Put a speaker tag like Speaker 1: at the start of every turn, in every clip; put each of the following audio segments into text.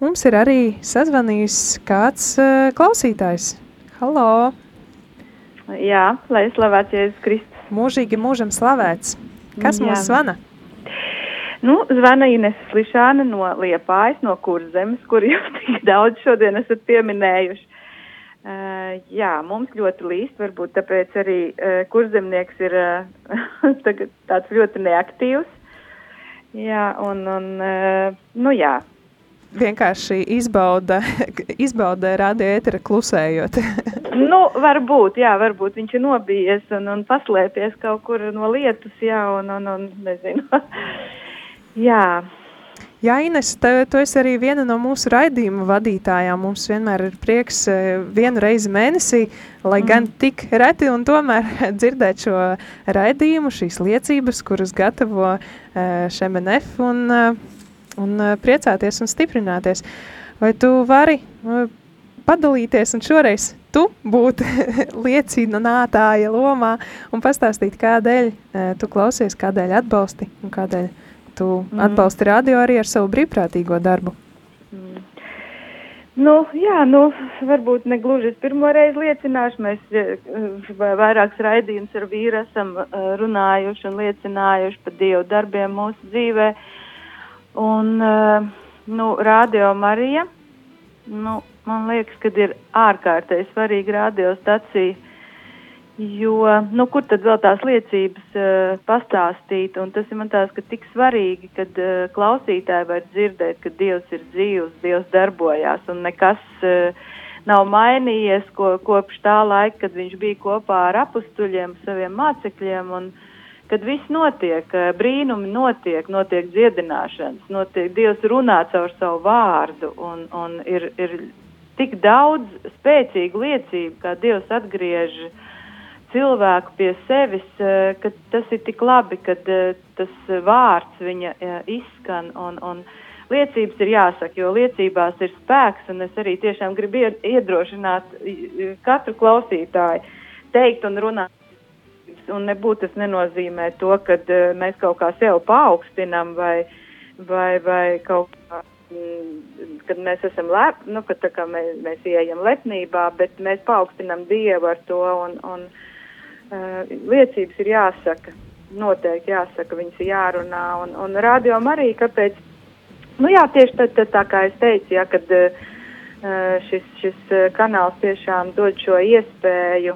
Speaker 1: mums ir arī sazvanījis kāds uh, klausītājs. Halo!
Speaker 2: Jā, lai slavēts Jēzus Kristus.
Speaker 1: Mūžīgi mūžam slavēts. Kas Jā. mums zvana?
Speaker 2: Nu, zvana Ines Slišāna no Liepājas, no Kurzemes, kur jūs tik daudz šodien esat pieminējuši. Uh, jā, mums ļoti līst, varbūt tāpēc arī uh, kurzemnieks ir uh, tāds ļoti neaktīvs. Jā, un, un uh, nu jā.
Speaker 1: Vienkārši izbauda, izbauda radioētera klusējot.
Speaker 2: nu, varbūt, jā, varbūt viņš ir nobijies un, un paslēpies kaut kur no lietus, jā, un, un, un nezinu. jā.
Speaker 1: Jā, Ines, tev, tu esi arī viena no mūsu raidījuma vadītājām. Mums vienmēr ir prieks e, vienu reizi mēnesī, lai mm. gan tik reti un tomēr dzirdēt šo raidījumu, šīs liecības, kuras gatavo e, ŠMNF un, e, un priecāties un stiprināties. Vai tu vari padalīties un šoreiz tu būt liecinātāja lomā un pastāstīt, kādēļ tu klausies, kādēļ atbalsti un kādēļ tu mm. atbalsti radio arī ar savu brīvprātīgo darbu. Mm.
Speaker 2: Nu, jā, nu, varbūt ne gluži es pirmo reizi liecināšu. Mēs vairākas raidījumus ar vīru esam runājuši un liecinājuši par Dievu darbiem mūsu dzīvē. Un, uh, nu, Radio Marija, nu, man liekas, ka ir ārkārtēji svarīga radiostacija Jo, nu, kur tad vēl tās liecības uh, pastāstīt? Un tas ir man tās, ka tik svarīgi, kad uh, klausītāji var dzirdēt, ka Dievs ir dzīvs, Dievs darbojās un nekas uh, nav mainījies ko, kopš tā laika, kad viņš bija kopā ar apustuļiem, saviem mācekļiem. Un, kad viss notiek, brīnumi notiek, notiek dziedināšanas, notiek Dievs runā caur savu vārdu un, un ir, ir tik daudz spēcīgu liecību, kā Dievs atgriež cilvēku pie sevis, eh, ka tas ir tik labi, ka eh, tas vārds viņa eh, izskan. Un, un liecības ir jāsaka, jo liecībās ir spēks, un es arī tiešām gribu iedrošināt katru klausītāju teikt un runāt. Un nebūtu tas nenozīmē to, ka mēs kaut kā sev paaugstinam vai, vai, vai kaut kā mm, kad mēs esam lepni, nu, kad mēs, mēs ieejam lepnībā, bet mēs paaugstinam Dievu ar to un, un, Uh, liecības ir jāsaka, noteikti jāsaka, viņas ir jārunā, un, un rādījām arī, kāpēc, nu jā, tieši tad, tad tā kā es teicu, jā, kad uh, šis, šis kanāls tiešām dod šo iespēju,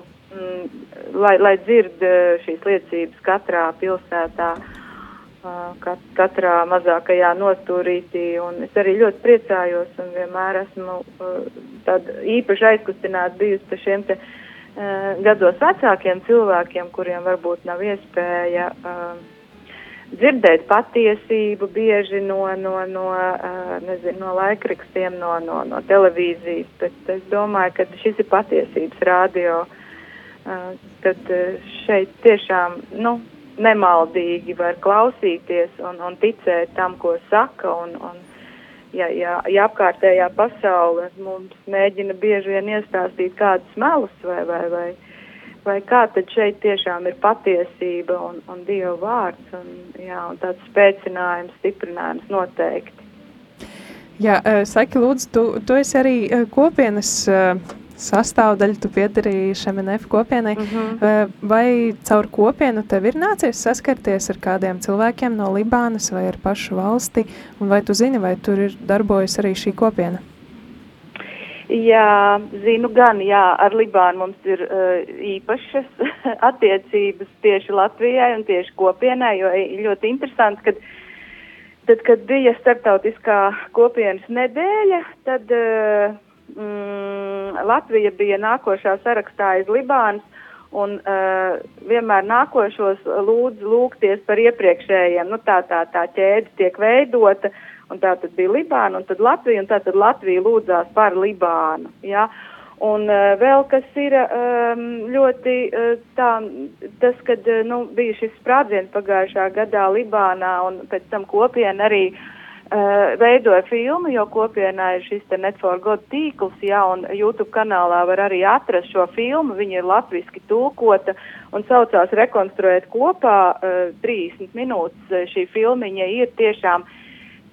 Speaker 2: lai, lai dzird šīs liecības katrā pilsētā, uh, kat, katrā mazākajā nostūrītī, un es arī ļoti priecājos un vienmēr esmu tāda īpaši aizkustināta bijusi par šiem te Eh, gados vecākiem cilvēkiem, kuriem varbūt nav iespēja dzirdēt patiesību bieži no, no, no, nezinu, no laikrakstiem, no, no, no televīzijas, bet es domāju, ka šis ir patiesības rādio, uh, tad šeit tiešām, nu, nemaldīgi var klausīties un, un ticēt tam, ko saka un, un ja, ja, ja apkārtējā pasaule mums mēģina bieži vien iestāstīt kādus melus vai, vai, vai, vai kā, tad šeit tiešām ir patiesība un, un Dieva vārds un, jā, un tāds spēcinājums, stiprinājums noteikti.
Speaker 1: Jā, Saki, lūdzu, tu, tu esi arī kopienas uh, sastāvdaļa, tu piedarīji šiem NF kopienai. Mm -hmm. Vai caur kopienu tev ir nācies saskarties ar kādiem cilvēkiem no Libānas vai ar pašu valsti, un vai tu zini, vai tur ir darbojas arī šī kopiena?
Speaker 2: Jā, zinu gan, jā, ar Libānu mums ir uh, īpašas attiecības tieši Latvijai un tieši kopienai, jo ļoti interesanti, kad, tad, kad bija starptautiskā kopienas nedēļa, tad uh, mm, Latvija bija nākošā sarakstā aiz Libānas, un uh, vienmēr nākošos lūdz lūgties par iepriekšējiem. Nu, tā, tā, tā ķēde tiek veidota, un tā tad bija Libāna, un tad Latvija, un tā tad Latvija lūdzās par Libānu. Ja? Un uh, vēl kas ir um, ļoti uh, tā, tas, kad uh, nu, bija šis sprādziens pagājušā gadā Libānā, un pēc tam kopiena arī uh, Uh, veidoja filmu, jo kopienā ir šis Net for God tīkls, jā, un YouTube kanālā var arī atrast šo filmu, viņa ir latviski tulkota un saucās Rekonstruēt kopā, uh, 30 minūtes šī filmiņa ir tiešām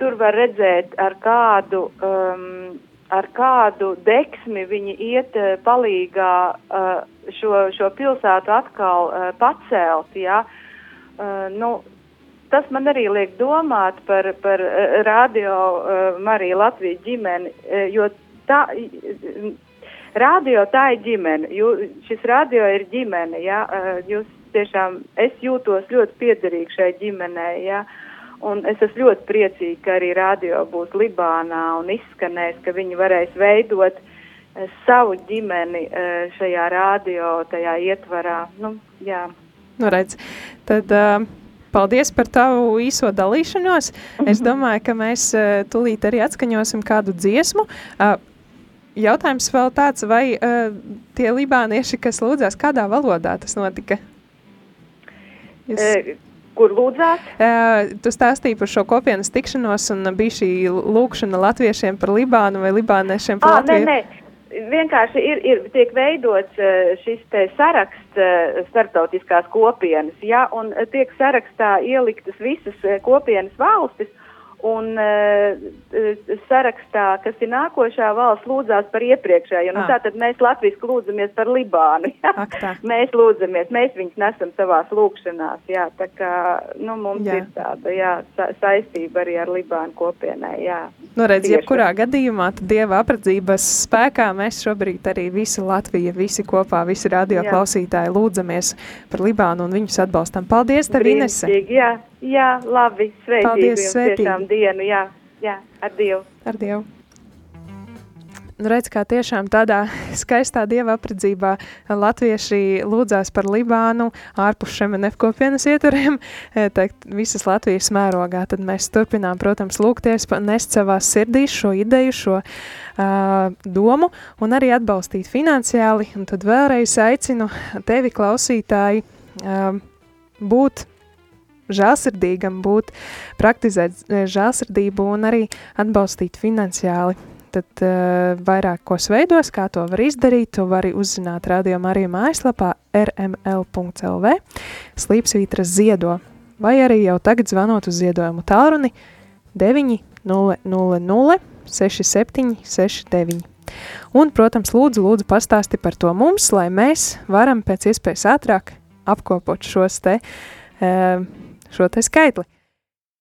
Speaker 2: tur var redzēt, ar kādu, um, ar kādu deksmi viņi iet palīgā šo, šo pilsētu atkal pacelt. Ja? Nu, tas man arī liek domāt par, par uh, radio Mariju Latviju ģimeni, uh, jo tā. Radio tā ir ģimene. Jū, šis radio ir ģimene. Ja? Jūs tiešām, es jūtos ļoti piederīgi šai ģimenei. Ja? Un es esmu ļoti priecīga, ka arī radio būs Libānā un izskanēs, ka viņi varēs veidot savu ģimeni šajā radio, tajā ietvarā. Nu, jā.
Speaker 1: nu, redz, tad, uh... Paldies par tavu īso dalīšanos. Es domāju, ka mēs uh, tūlīt arī atskaņosim kādu dziesmu. Jautājums vēl tāds, vai uh, tie libānieši, kas lūdzās, kādā valodā tas notika?
Speaker 2: Jūs... E, kur lūdzās?
Speaker 1: Uh, tu stāstīji par šo kopienas tikšanos un bija šī lūkšana latviešiem par Libānu vai libāniešiem par
Speaker 2: à, Latviju? Nē, nē. Vienkārši ir, ir tiek veidots šis te saraksts starptautiskās kopienas, ja, un tiek sarakstā ieliktas visas kopienas valstis, Un uh, sarakstā, kas ir nākošā valsts, lūdzās par iepriekšējo. Nu, ah. Tātad mēs Latvijas lūdzamies par Libānu. Ak, tā. mēs lūdzamies, mēs viņus nesam savās lūkšanās. Jā, tā kā nu, mums jā. ir tāda jā, sa saistība arī ar Libānu kopienai. Jā.
Speaker 1: Nu, redz, jebkurā gadījumā Dieva apredzības spēkā mēs šobrīd arī visi Latvija, visi kopā, visi radio jā. klausītāji lūdzamies par Libānu un viņus atbalstam. Paldies tev, Inese!
Speaker 2: Jā. Jā, labi, sveicīgi Paldies, sveicīgi. tiešām dienu, jā, jā, ar Dievu.
Speaker 1: Ar Dievu. Nu, redz, kā tiešām tādā skaistā dieva apredzībā latvieši lūdzās par Libānu ārpus šiem nefkopienas ieturiem, eh, teikt, visas Latvijas mērogā. Tad mēs turpinām, protams, lūgties, nest savās sirdīs šo ideju, šo uh, domu un arī atbalstīt finansiāli. Un tad vēlreiz aicinu tevi, klausītāji, uh, būt žēlsirdīgam, būt, praktizēt e, žēlsirdību un arī atbalstīt finansiāli. Tad uh, vairākos veidos, kā to var izdarīt, to var arī uzzināt radio Marija mājaslapā rml.lv slīpsvītras ziedo, vai arī jau tagad zvanot uz ziedojumu tālruni 900 6769. Un, protams, lūdzu, lūdzu pastāsti par to mums, lai mēs varam pēc iespējas ātrāk apkopot šos te uh, šo te skaitli.